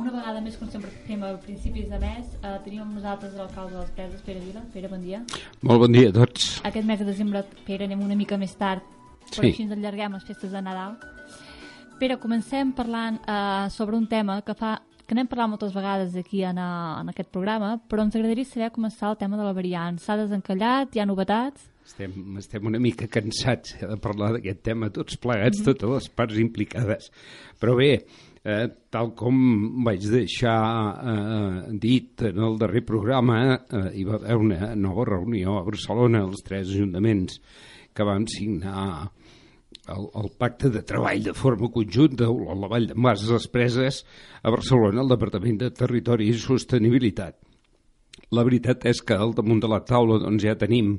una vegada més, com sempre fem a principis de mes, uh, tenim amb nosaltres l'alcalde de les Preses, Pere Vila. Pere, bon dia. Molt bon dia a tots. Aquest mes de desembre, Pere, anem una mica més tard, però Sí. així ens allarguem les festes de Nadal. Pere, comencem parlant uh, sobre un tema que fa que n'hem parlat moltes vegades aquí en, uh, en aquest programa, però ens agradaria saber com està el tema de la variant. S'ha desencallat? Hi ha novetats? Estem, estem una mica cansats eh, de parlar d'aquest tema, tots plegats, totes les parts implicades. Però bé, eh, tal com vaig deixar eh, dit en el darrer programa, eh, hi va haver una nova reunió a Barcelona, els tres ajuntaments que van signar el, el pacte de treball de forma conjunta a la Vall d'en Bas, les a Barcelona, al Departament de Territori i Sostenibilitat. La veritat és que al damunt de la taula doncs, ja tenim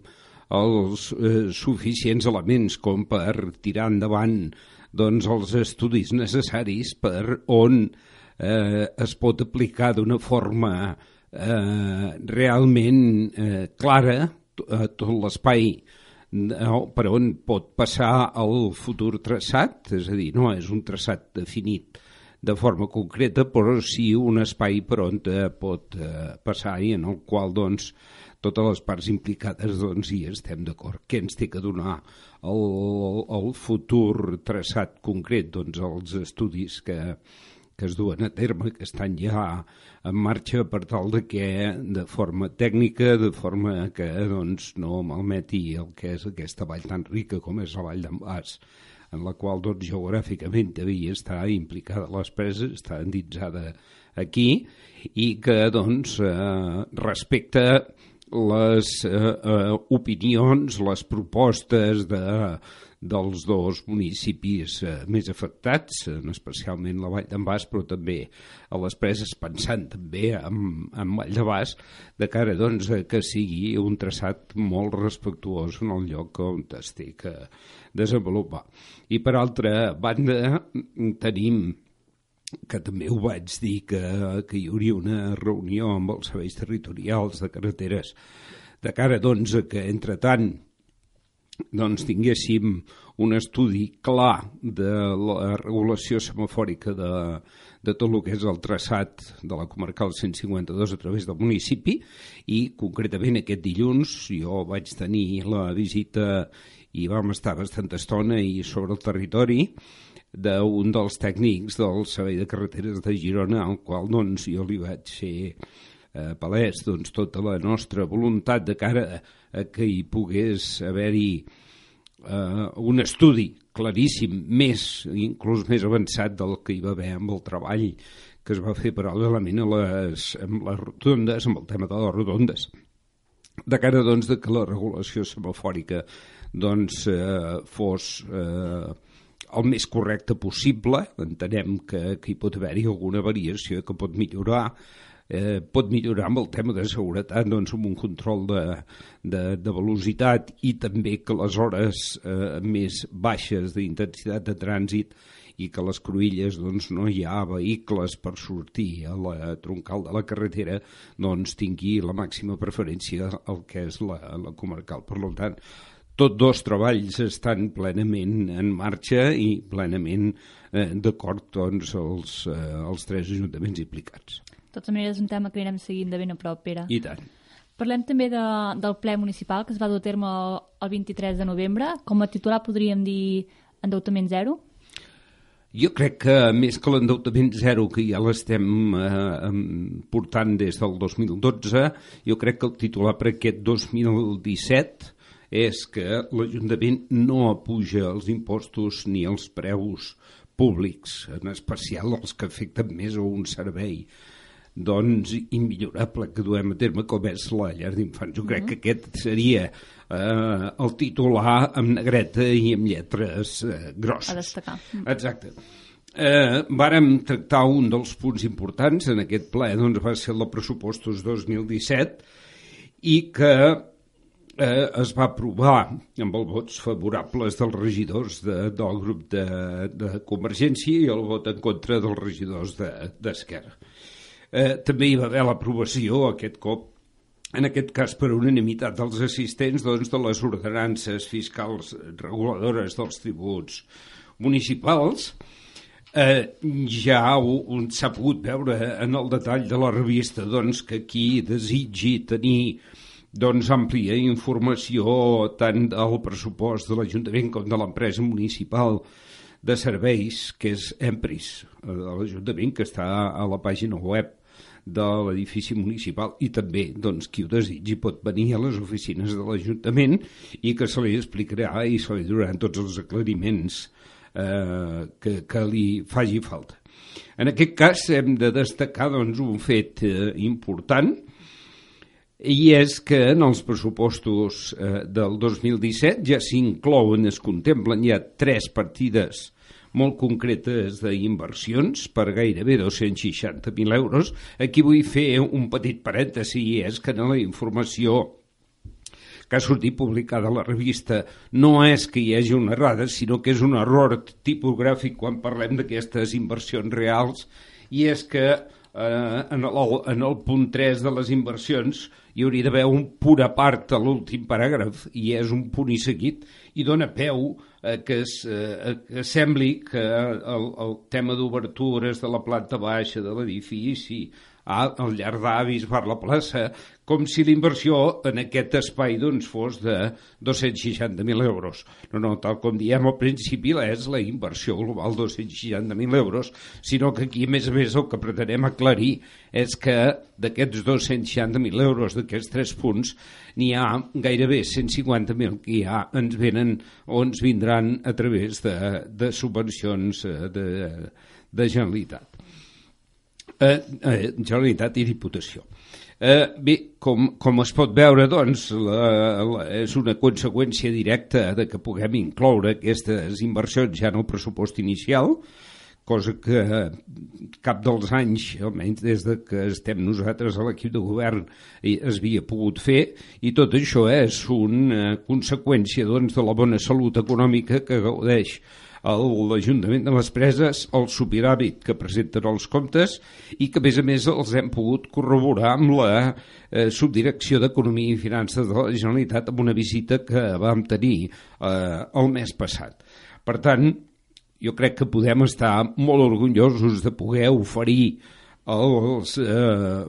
els eh, suficients elements com per tirar endavant doncs, els estudis necessaris per on eh, es pot aplicar d'una forma eh, realment eh, clara a tot l'espai no, per on pot passar el futur traçat, és a dir, no és un traçat definit de forma concreta, però sí un espai per on eh, pot eh, passar i en el qual doncs, totes les parts implicades doncs, hi estem d'acord. Què ens té que donar el, el futur traçat concret? Doncs els estudis que, que es duen a terme, que estan ja en marxa per tal de que de forma tècnica, de forma que doncs, no malmeti el que és aquesta vall tan rica com és la vall d'en Bas, en la qual doncs, geogràficament devia estar implicada les preses, està endinsada aquí, i que doncs, eh, respecte les eh, eh, opinions, les propostes de, dels dos municipis eh, més afectats, eh, especialment la Vall d'en Bas, però també a les preses, pensant també en, en Vall de Bas, de cara doncs, que sigui un traçat molt respectuós en el lloc on es té que desenvolupar. I per altra banda, tenim que també ho vaig dir, que, que hi hauria una reunió amb els serveis territorials de carreteres. De cara doncs, que, entre tant, doncs, tinguéssim un estudi clar de la regulació semafòrica de, de tot el que és el traçat de la comarcal 152 a través del municipi i concretament aquest dilluns jo vaig tenir la visita i vam estar bastanta estona i sobre el territori d'un dels tècnics del Servei de Carreteres de Girona, al qual doncs, jo li vaig fer eh, palès doncs, tota la nostra voluntat de cara a que hi pogués haver-hi eh, un estudi claríssim, més, inclús més avançat del que hi va haver amb el treball que es va fer paral·lelament a les, amb les rotondes, amb el tema de les rotondes de cara doncs, de que la regulació semafòrica doncs, eh, fos eh, el més correcte possible. Entenem que, que hi pot haver-hi alguna variació que pot millorar eh, pot millorar amb el tema de seguretat doncs, amb un control de, de, de velocitat i també que les hores eh, més baixes d'intensitat de trànsit i que a les cruïlles doncs, no hi ha vehicles per sortir a la troncal de la carretera doncs tingui la màxima preferència al que és la, la comarcal. Per tant, tots dos treballs estan plenament en marxa i plenament eh, d'acord doncs, els, eh, els tres ajuntaments implicats. De totes maneres, és un tema que anirem seguint de ben a prop, Pere. I tant. Parlem també de, del ple municipal que es va dur a terme el, el 23 de novembre. Com a titular podríem dir endeutament zero? Jo crec que més que l'endeutament zero, que ja l'estem eh, portant des del 2012, jo crec que el titular per aquest 2017 és que l'Ajuntament no apuja els impostos ni els preus públics, en especial els que afecten més a un servei doncs immillorable que duem a terme com és la llar d'infants. Jo crec que aquest seria eh, el titular amb negreta i amb lletres eh, grosses. A destacar. Mm. Exacte. Eh, vàrem tractar un dels punts importants en aquest ple, doncs va ser el pressupostos 2017 i que eh, es va aprovar amb els vots favorables dels regidors de, del grup de, de Convergència i el vot en contra dels regidors d'Esquerra. De, eh, també hi va haver l'aprovació aquest cop en aquest cas per unanimitat dels assistents doncs, de les ordenances fiscals reguladores dels tributs municipals eh, ja s'ha pogut veure en el detall de la revista doncs, que qui desitgi tenir doncs, àmplia informació tant del pressupost de l'Ajuntament com de l'empresa municipal de serveis, que és Empris, eh, de l'Ajuntament, que està a la pàgina web de l'edifici municipal i també doncs, qui ho desitgi pot venir a les oficines de l'Ajuntament i que se li explicarà i se li donaran tots els aclariments eh, que, que li faci falta. En aquest cas hem de destacar doncs, un fet eh, important i és que en els pressupostos eh, del 2017 ja s'inclouen, es contemplen ja tres partides molt concretes d'inversions per gairebé 260.000 euros. Aquí vull fer un petit parèntesi i és que en la informació que ha sortit publicada a la revista no és que hi hagi una errada, sinó que és un error tipogràfic quan parlem d'aquestes inversions reals i és que eh, en, el, en el punt 3 de les inversions hi hauria d'haver un punt a part a l'últim paràgraf i és un punt i seguit i dona peu eh, que, es, eh, que sembli que el, el tema d'obertures de la planta baixa de l'edifici al llarg d'avis per la plaça, com si l'inversió en aquest espai doncs, fos de 260.000 euros. No, no, tal com diem al principi, és la inversió global 260.000 euros, sinó que aquí, a més a més, el que pretenem aclarir és que d'aquests 260.000 euros, d'aquests tres punts, n'hi ha gairebé 150.000 que ja ens venen o ens vindran a través de, de subvencions eh, de, de Generalitat. Eh, eh, Generalitat i Diputació. Eh, bé, com, com es pot veure, doncs, la, la, és una conseqüència directa de que puguem incloure aquestes inversions ja en el pressupost inicial, cosa que cap dels anys, almenys des de que estem nosaltres a l'equip de govern, es havia pogut fer, i tot això és una conseqüència doncs, de la bona salut econòmica que gaudeix l'Ajuntament de les Preses el superàvit que presenten els comptes i que, a més a més, els hem pogut corroborar amb la eh, Subdirecció d'Economia i Finances de la Generalitat amb una visita que vam tenir eh, el mes passat. Per tant, jo crec que podem estar molt orgullosos de poder oferir els, eh,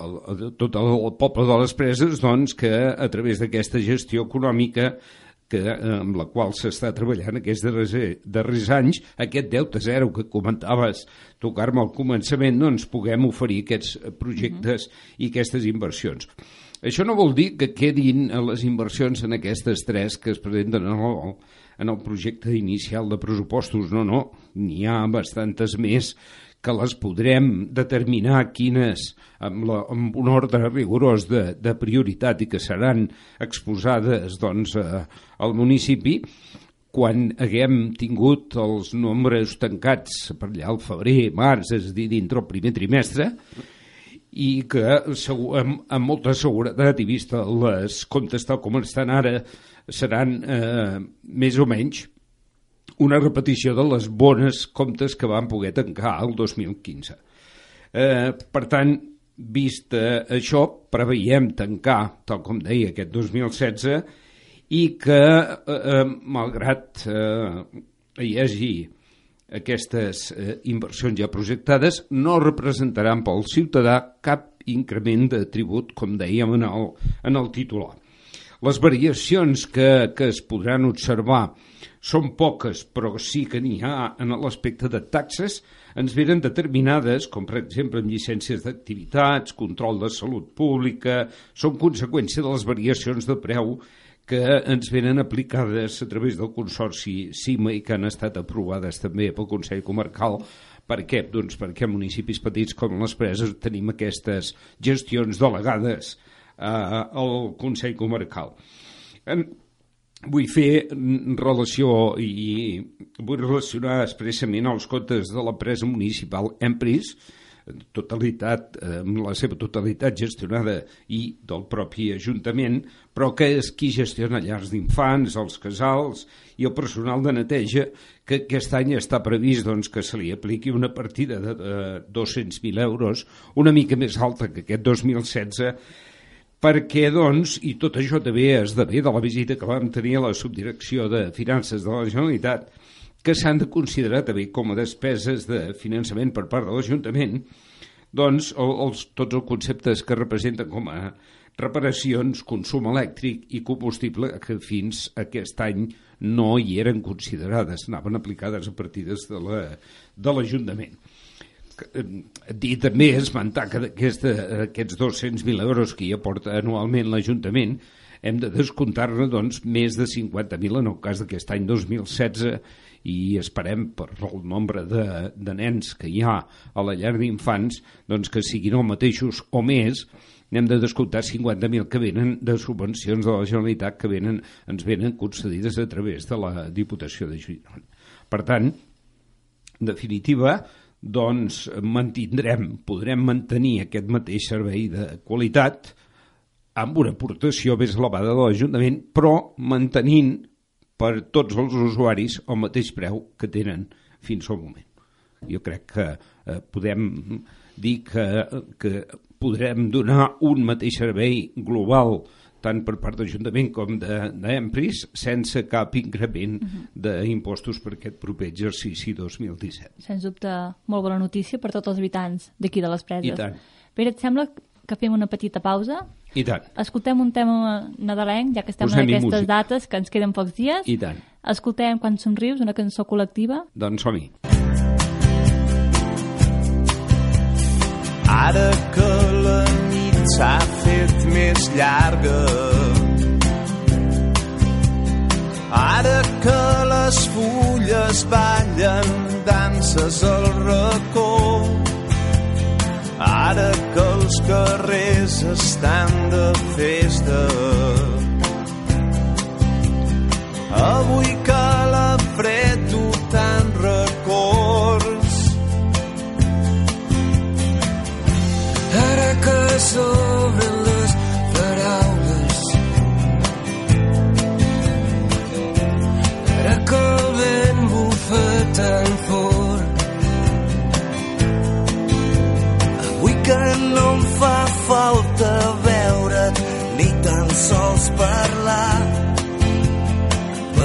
el, el, tot el poble de les preses doncs, que a través d'aquesta gestió econòmica que, amb la qual s'està treballant aquests darrers, darrers anys, aquest deute zero que comentaves tocar-me al començament, doncs puguem oferir aquests projectes uh -huh. i aquestes inversions. Això no vol dir que quedin les inversions en aquestes tres que es presenten en el, en el projecte inicial de pressupostos, no, no, n'hi ha bastantes més que les podrem determinar quines amb, la, amb un ordre rigorós de, de prioritat i que seran exposades doncs, a, al municipi. Quan haguem tingut els nombres tancats per allà al febrer, març, és a dir, dintre el primer trimestre, i que amb, amb molta seguretat i vista les comptes tal com estan ara seran eh, més o menys una repetició de les bones comptes que van poder tancar el 2015. Eh, per tant, vist això, preveiem tancar, tal com deia, aquest 2016 i que, eh, eh, malgrat eh, hi hagi aquestes eh, inversions ja projectades, no representaran pel ciutadà cap increment de tribut, com dèiem en el, en el titular. Les variacions que, que es podran observar són poques, però sí que n'hi ha en l'aspecte de taxes, ens venen determinades, com per exemple en llicències d'activitats, control de salut pública, són conseqüència de les variacions de preu que ens venen aplicades a través del Consorci CIMA i que han estat aprovades també pel Consell Comarcal. Per què? Doncs perquè municipis petits com les preses tenim aquestes gestions delegades eh, al Consell Comarcal. En, vull fer relació i vull relacionar expressament els comptes de l'empresa municipal Empris, totalitat, amb la seva totalitat gestionada i del propi Ajuntament, però que és qui gestiona llars d'infants, els casals i el personal de neteja, que aquest any està previst doncs, que se li apliqui una partida de, de 200.000 euros, una mica més alta que aquest 2016, perquè, doncs, i tot això també esdevé de la visita que vam tenir a la subdirecció de Finances de la Generalitat, que s'han de considerar també com a despeses de finançament per part de l'Ajuntament, doncs el, els, tots els conceptes que representen com a reparacions, consum elèctric i combustible que fins aquest any no hi eren considerades, anaven aplicades a partides de l'Ajuntament. La, eh, dir també esmentar que aquesta, aquests 200.000 euros que hi aporta anualment l'Ajuntament hem de descomptar-ne doncs, més de 50.000 en el cas d'aquest any 2016 i esperem per el nombre de, de nens que hi ha a la llar d'infants doncs que siguin els mateixos o més n'hem de descomptar 50.000 que venen de subvencions de la Generalitat que venen, ens venen concedides a través de la Diputació de Girona. Per tant, en definitiva, doncs mantindrem, podrem mantenir aquest mateix servei de qualitat amb una aportació més elevada de l'Ajuntament, però mantenint per tots els usuaris el mateix preu que tenen fins al moment. Jo crec que eh, podem dir que, que podrem donar un mateix servei global tant per part d'Ajuntament com d'Empris, de, sense cap increment uh -huh. d'impostos per aquest proper exercici 2017. Sens dubte, molt bona notícia per tots els habitants d'aquí de les preses. I tant. Pere, et sembla que fem una petita pausa? I tant. Escoltem un tema nadalenc, ja que estem Posem en aquestes música. dates, que ens queden pocs dies. I tant. Escoltem Quan somrius, una cançó col·lectiva. Doncs som-hi. Ara que la nit s'ha fet més llarga Ara que les fulles ballen danses al racó Ara que els carrers estan de festa. Avui que la fred ho tan records. Ara que s'obren les paraules. Ara que el vent bufa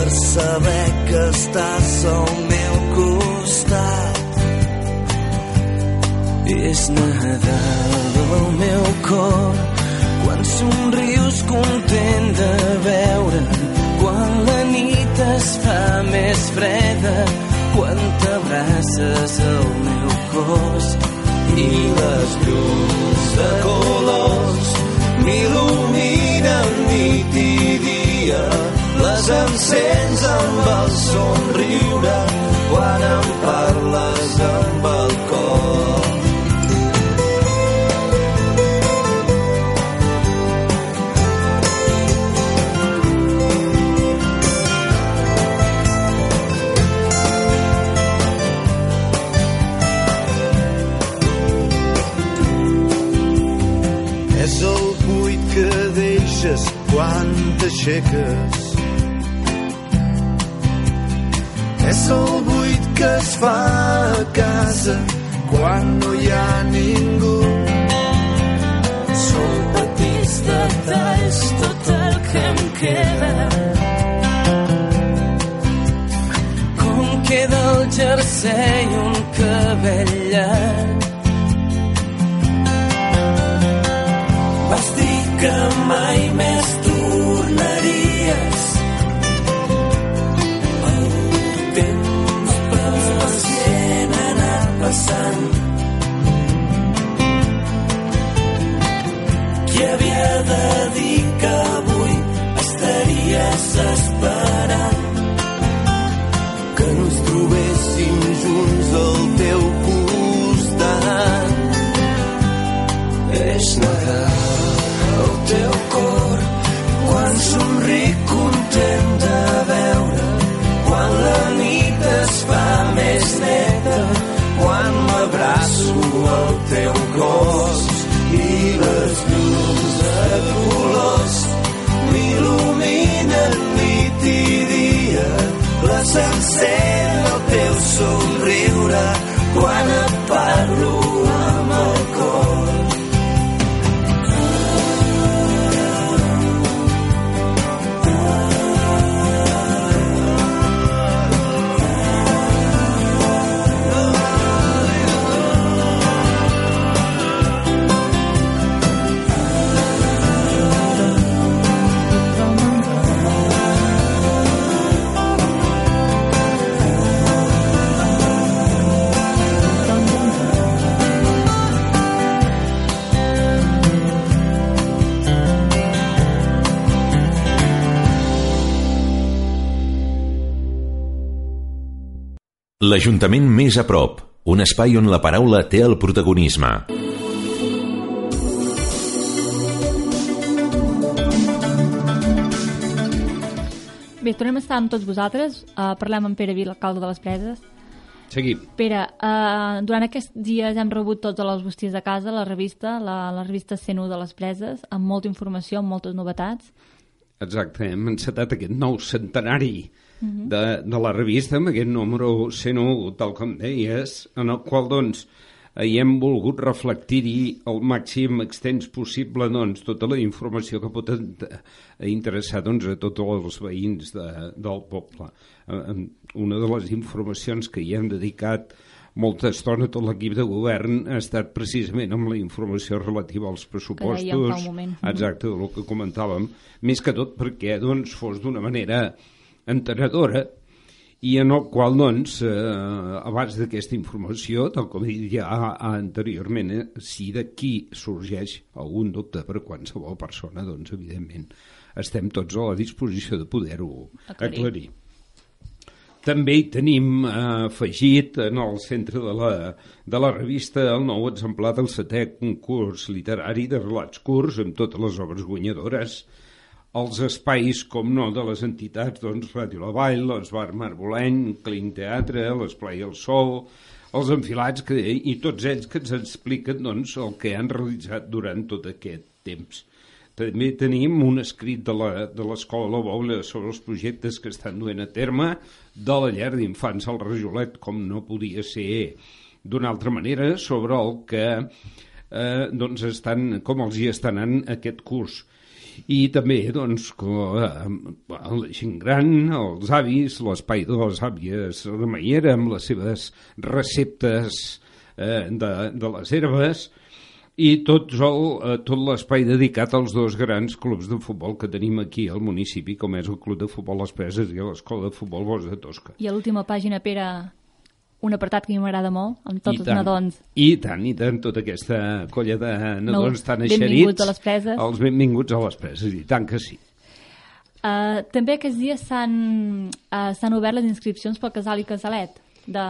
per saber que estàs al meu costat. És Nadal al meu cor quan somrius content de veure quan la nit es fa més freda quan t'abraces al meu cos i les llums de colors m'il·luminen nit i dia les encens amb el somriure quan em parles amb el cor És el buit que deixes quan t'aixeques. És el buit que es fa a casa quan no hi ha ningú. Són petits detalls tot el que em queda. Com queda el jersei un cabell llarg Vas dir que mai L'Ajuntament més a prop, un espai on la paraula té el protagonisme. Bé, tornem a estar amb tots vosaltres. Uh, parlem amb Pere Vila, alcalde de les Preses. Seguim. Pere, uh, durant aquests dies hem rebut tots a les bústies de casa la revista, la, la revista 101 de les Preses, amb molta informació, amb moltes novetats. Exacte, hem encetat aquest nou centenari de, de la revista, amb aquest número 101, tal com deies, en el qual, doncs, hi hem volgut reflectir-hi el màxim extens possible doncs, tota la informació que pot eh, interessar doncs, a tots els veïns de, del poble. Eh, Una de les informacions que hi hem dedicat molta estona tot l'equip de govern ha estat precisament amb la informació relativa als pressupostos. Exacte, del que comentàvem. Més que tot perquè doncs, fos d'una manera entenedora i en el qual, doncs, eh, abans d'aquesta informació, tal com he dit ja anteriorment, eh, si d'aquí sorgeix algun dubte per qualsevol persona, doncs, evidentment, estem tots a la disposició de poder-ho Aclarir. aclarir. També hi tenim eh, afegit en el centre de la, de la revista el nou exemplar del setè concurs literari de relats curts amb totes les obres guanyadores, els espais, com no, de les entitats, doncs, Ràdio La Vall, l'Esbar Marboleny, Clín Teatre, l'Esplai El Sol, els enfilats, que, i tots ells que ens expliquen doncs, el que han realitzat durant tot aquest temps. També tenim un escrit de la- de l'Escola La Boula sobre els projectes que estan duent a terme de la llar d'infants al Rajolet, com no podia ser d'una altra manera, sobre el que eh, doncs estan, com els hi estan anant aquest curs. I també, doncs, eh, la gent gran, els avis, l'espai de les àvies Remeiera, amb les seves receptes eh, de, de les herbes, i tots el, eh, tot l'espai dedicat als dos grans clubs de futbol que tenim aquí al municipi, com és el Club de Futbol Les Preses i l'Escola de Futbol Bos de Tosca. I a l'última pàgina, Pere, un apartat que m'agrada molt, amb tots els nadons. I tant, i tant, tota aquesta colla de nadons No, tan benvinguts eixerits. a les preses. Els benvinguts a les preses, i tant que sí. Uh, també aquests dies s'han uh, s'han obert les inscripcions pel casal i casalet de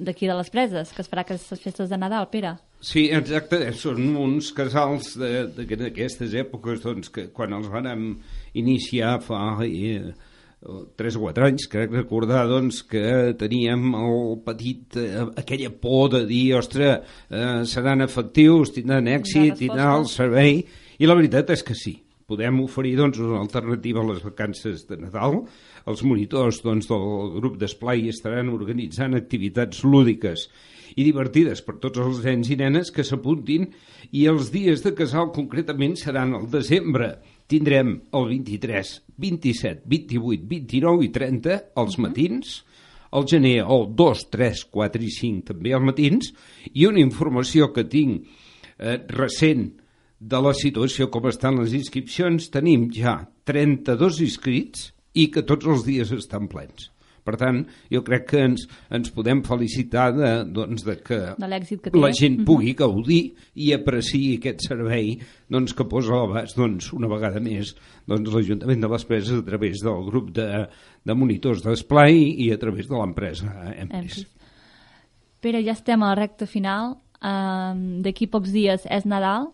d'aquí de les preses, que es farà aquestes festes de Nadal, Pere. Sí, exacte, són uns casals de- de- d'aquestes èpoques doncs, que quan els vam iniciar fa eh, 3 o 4 anys, crec recordar doncs, que teníem el petit, eh, aquella por de dir, ostres, eh, seran efectius, tindran èxit, tindran el servei, i la veritat és que sí. Podem oferir doncs, una alternativa a les vacances de Nadal. Els monitors doncs, del grup d'esplai estaran organitzant activitats lúdiques i divertides per tots els nens i nenes que s'apuntin i els dies de casal concretament seran al desembre. Tindrem el 23, 27, 28, 29 i 30 als matins, al gener el 2, 3, 4 i 5 també als matins i una informació que tinc eh, recent de la situació com estan les inscripcions, tenim ja 32 inscrits i que tots els dies estan plens. Per tant, jo crec que ens, ens podem felicitar de, doncs, de que De que té. la gent pugui gaudir i apreciï aquest servei doncs, que posa a l'abast doncs, una vegada més doncs, l'Ajuntament de les Preses a través del grup de, de monitors d'esplai i a través de l'empresa. Empris. Pere, ja estem a la recta final. Um, D'aquí pocs dies és Nadal.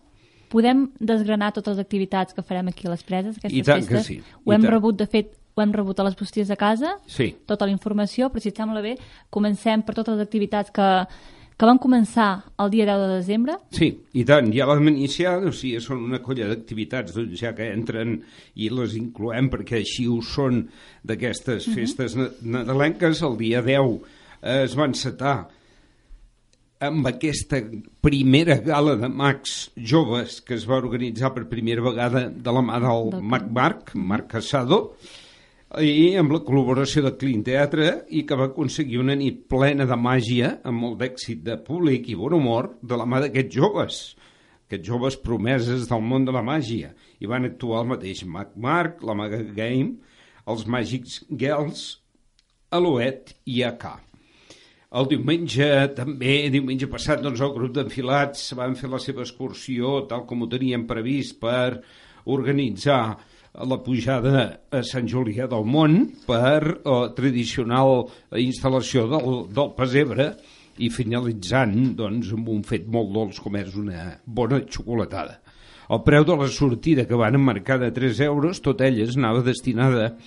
Podem desgranar totes les activitats que farem aquí a les preses, aquestes I tant que festes. sí, Ho i hem tant. rebut, de fet, ho hem rebut a les posties de casa, Sí. tota la informació, però si et sembla bé, comencem per totes les activitats que, que van començar el dia 10 de desembre. Sí, i tant, ja vam iniciar, o sigui, són una colla d'activitats doncs, ja que entren i les incloem perquè així ho són d'aquestes festes na- nadalenques. El dia 10 eh, es van encetar amb aquesta primera gala de mags joves que es va organitzar per primera vegada de la mà del mag Marc, Marc Casado, i amb la col·laboració de Clean Teatre i que va aconseguir una nit plena de màgia amb molt d'èxit de públic i bon humor de la mà d'aquests joves. Aquests joves promeses del món de la màgia. I van actuar el mateix Mag Marc, la Maga Game els Màgics Girls Alouet i AK el diumenge, també, diumenge passat, doncs, el grup d'enfilats van fer la seva excursió tal com ho teníem previst per organitzar la pujada a Sant Julià del Mont per la tradicional instal·lació del, del pessebre i finalitzant doncs, amb un fet molt dolç com és una bona xocolatada. El preu de la sortida que van emmarcar de 3 euros, tot ella anava destinada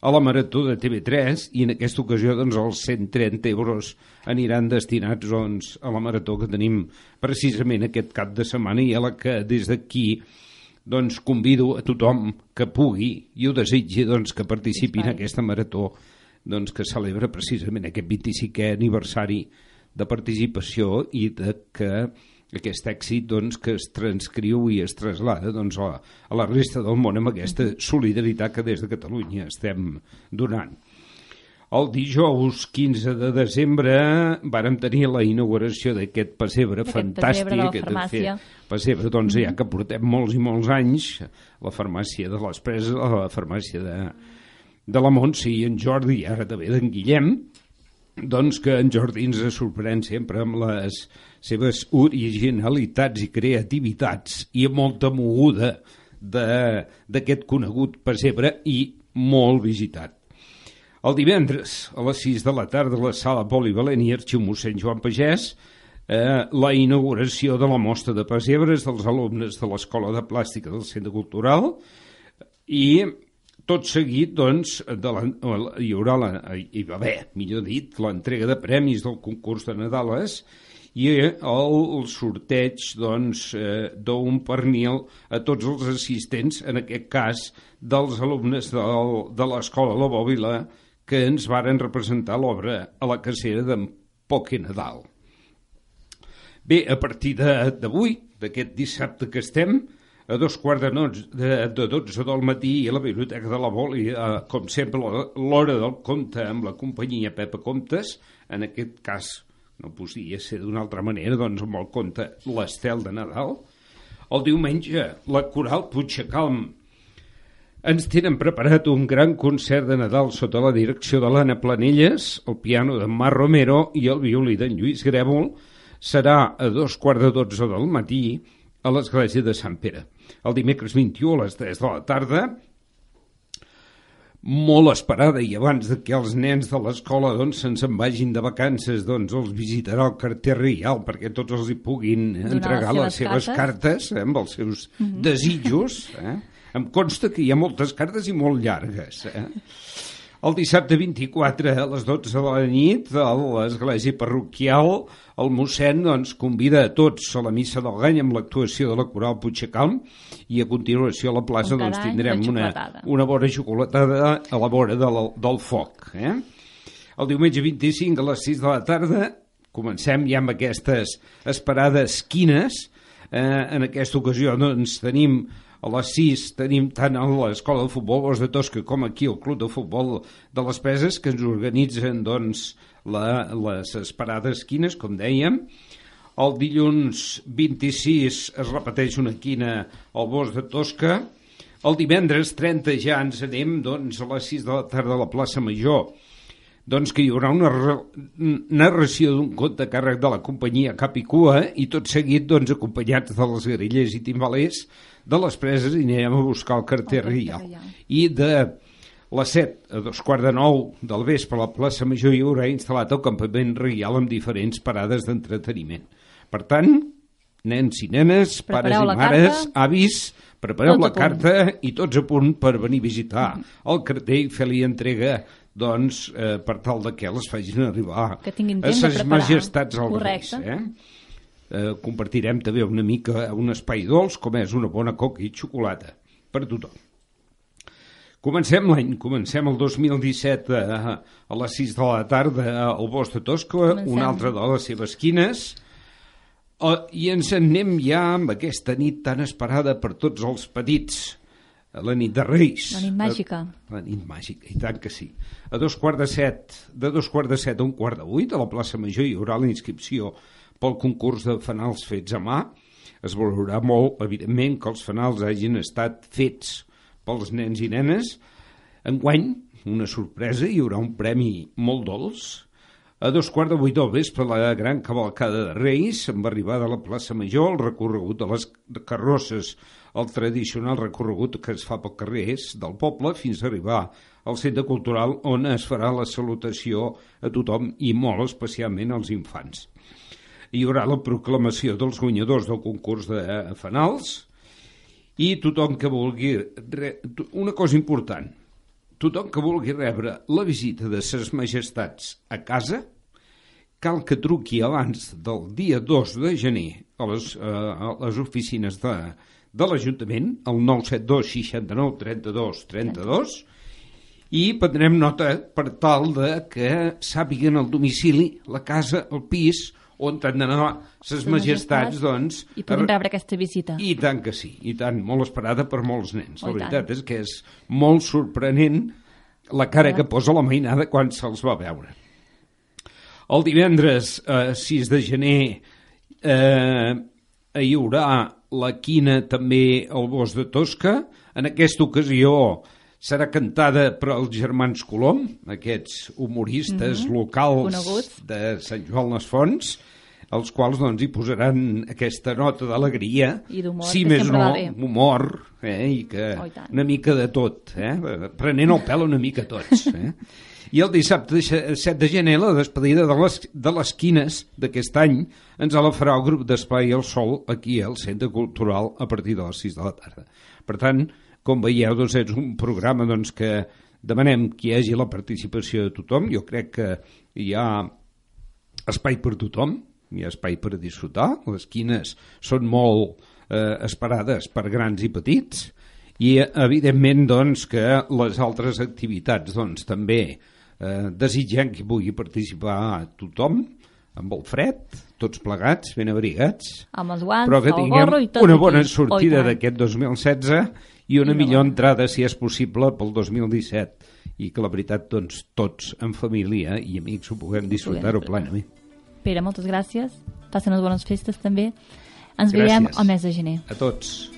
a la marató de TV3 i en aquesta ocasió doncs, els 130 euros aniran destinats doncs, a la marató que tenim precisament aquest cap de setmana i a la que des d'aquí doncs, convido a tothom que pugui i ho desitgi doncs, que participi en aquesta marató doncs, que celebra precisament aquest 25è aniversari de participació i de que aquest èxit doncs, que es transcriu i es traslada doncs, a, a la resta del món amb aquesta solidaritat que des de Catalunya estem donant. El dijous 15 de desembre vàrem tenir la inauguració d'aquest pessebre fantàstic. pessebre de la farmàcia. Pessebre, doncs, ja que portem molts i molts anys, la farmàcia de les Preses, la farmàcia de, de la Montse i en Jordi, i ara també d'en Guillem, doncs que en Jordi ens sorprèn sempre amb les seves originalitats i creativitats i amb molta moguda d'aquest conegut pessebre i molt visitat. El divendres, a les 6 de la tarda, a la sala polivalent i arxiu mossèn Joan Pagès, eh, la inauguració de la mostra de pessebres dels alumnes de l'Escola de Plàstica del Centre Cultural i tot seguit, doncs, de la, hi haurà, la, hi va haver, millor dit, l'entrega de premis del concurs de Nadales i el, el sorteig doncs, eh, d'un pernil a tots els assistents, en aquest cas dels alumnes del, de l'Escola La Bòbila, que ens varen representar l'obra a la cacera d'en Poque Nadal. Bé, a partir d'avui, d'aquest dissabte que estem, a dos quarts de, nots, de, de 12 del matí a la Biblioteca de la Boli, eh, com sempre, l'hora del conte amb la companyia Pepa Comtes, en aquest cas no podia ser d'una altra manera, doncs amb el conte L'estel de Nadal. El diumenge, la coral Puigxacalm ens tenen preparat un gran concert de Nadal sota la direcció de l'Anna Planelles, el piano de Mar Romero i el violí d'en Lluís Grèvol. Serà a dos quarts de dotze del matí a l'església de Sant Pere. El dimecres 21 a les 3 de la tarda, molt esperada i abans de que els nens de l'escola doncs, se'ns en vagin de vacances doncs els visitarà el carter Rial perquè tots els hi puguin Donar entregar les les seves seves cartes, eh, amb els seus desitjos eh? Em consta que hi ha moltes cartes i molt llargues eh? El dissabte 24 a les 12 de la nit a l'església parroquial el mossèn doncs, convida a tots a la missa del gany amb l'actuació de la coral Puigcalm i a continuació a la plaça doncs, tindrem la una, una bona xocolatada a la vora del, del foc. Eh? El diumenge 25 a les 6 de la tarda comencem ja amb aquestes esperades quines. Eh, en aquesta ocasió doncs, tenim a les 6 tenim tant a l'escola de futbol Bos de Tosca com aquí el club de futbol de les Preses que ens organitzen doncs, la, les esperades quines, com dèiem. El dilluns 26 es repeteix una quina al Bos de Tosca. El divendres 30 ja ens anem doncs, a les 6 de la tarda a la plaça Major doncs que hi haurà una narració d'un conte càrrec de la companyia Cap i tot seguit doncs, acompanyats de les guerrillers i timbalers de les preses i anirem a buscar el carter Rial. I de les 7 a dos quarts de 9 del vespre a la plaça Major hi haurà instal·lat el campament Rial amb diferents parades d'entreteniment. Per tant, nens i nenes, pares Prepareu i la mares, carta. avis, prepareu Tots la a carta i tots a punt per venir a visitar el carter i fer-li entrega doncs, eh, per tal de que les facin arribar Que tinguin a temps de ses majestats als Correcte. Reis. Eh? Eh, compartirem també una mica un espai dolç com és una bona coca i xocolata per tothom. Comencem l'any, comencem el 2017 a, a les 6 de la tarda al Bosc de Tosca, Comencem. una altra de les seves quines, Uh, I ens en anem ja amb aquesta nit tan esperada per tots els petits, eh, la nit de Reis. La nit màgica. Eh, La nit màgica, i tant que sí. A dos quarts de set, de dos quarts de set a un quart de vuit, a la plaça Major hi haurà la inscripció pel concurs de fanals fets a mà. Es valorarà molt, evidentment, que els fanals hagin estat fets pels nens i nenes. Enguany, una sorpresa, hi haurà un premi molt dolç, A dos quarts de vuit del vespre, la gran cavalcada de Reis, amb arribada a la plaça Major, el recorregut de les carrosses, el tradicional recorregut que es fa pel carrers del poble, fins a arribar al centre cultural on es farà la salutació a tothom i molt especialment als infants. Hi haurà la proclamació dels guanyadors del concurs de fanals. I tothom que vulgui... Re... Una cosa important, tothom que vulgui rebre la visita de ses majestats a casa cal que truqui abans del dia 2 de gener a les, eh, a les oficines de, de l'Ajuntament, al 972 69 32 32, i prendrem nota per tal de que sàpiguen el domicili, la casa, el pis, on han d'anar ses majestats, doncs... I poden rebre aquesta visita. I tant que sí, i tant, molt esperada per molts nens. Oh, la veritat tant. és que és molt sorprenent la cara que posa la mainada quan se'ls va veure. El divendres eh, 6 de gener eh, hi haurà la quina també al Bosc de Tosca. En aquesta ocasió serà cantada per als germans Colom, aquests humoristes locals Coneguts. de Sant Joan les Fonts, els quals doncs, hi posaran aquesta nota d'alegria, si més no, humor, eh, i que Oh, i una mica de tot, eh, prenent el pèl una mica tots. Eh? I el dissabte 7 de gener, la despedida de les, de les quines d'aquest any ens la farà el grup d'Esplai al Sol aquí al Centre Cultural a partir de les 6 de la tarda. Per tant, com veieu, doncs és un programa doncs, que demanem que hi hagi la participació de tothom. Jo crec que hi ha espai per tothom, hi ha espai per a disfrutar, les quines són molt eh, esperades per grans i petits, i evidentment doncs, que les altres activitats doncs, també eh, desitgem que pugui participar tothom, amb el fred, tots plegats, ben abrigats, Amb els guants, però que tinguem gorro i tot una bona sortida d'aquest 2016 i una I millor bona. entrada, si és possible, pel 2017 i que la veritat, doncs, tots en família i amics ho puguem disfrutar-ho disfrutar. plenament. Pere, moltes gràcies. Passen unes bones festes també. Ens veiem Gràcies. al mes de gener. A tots.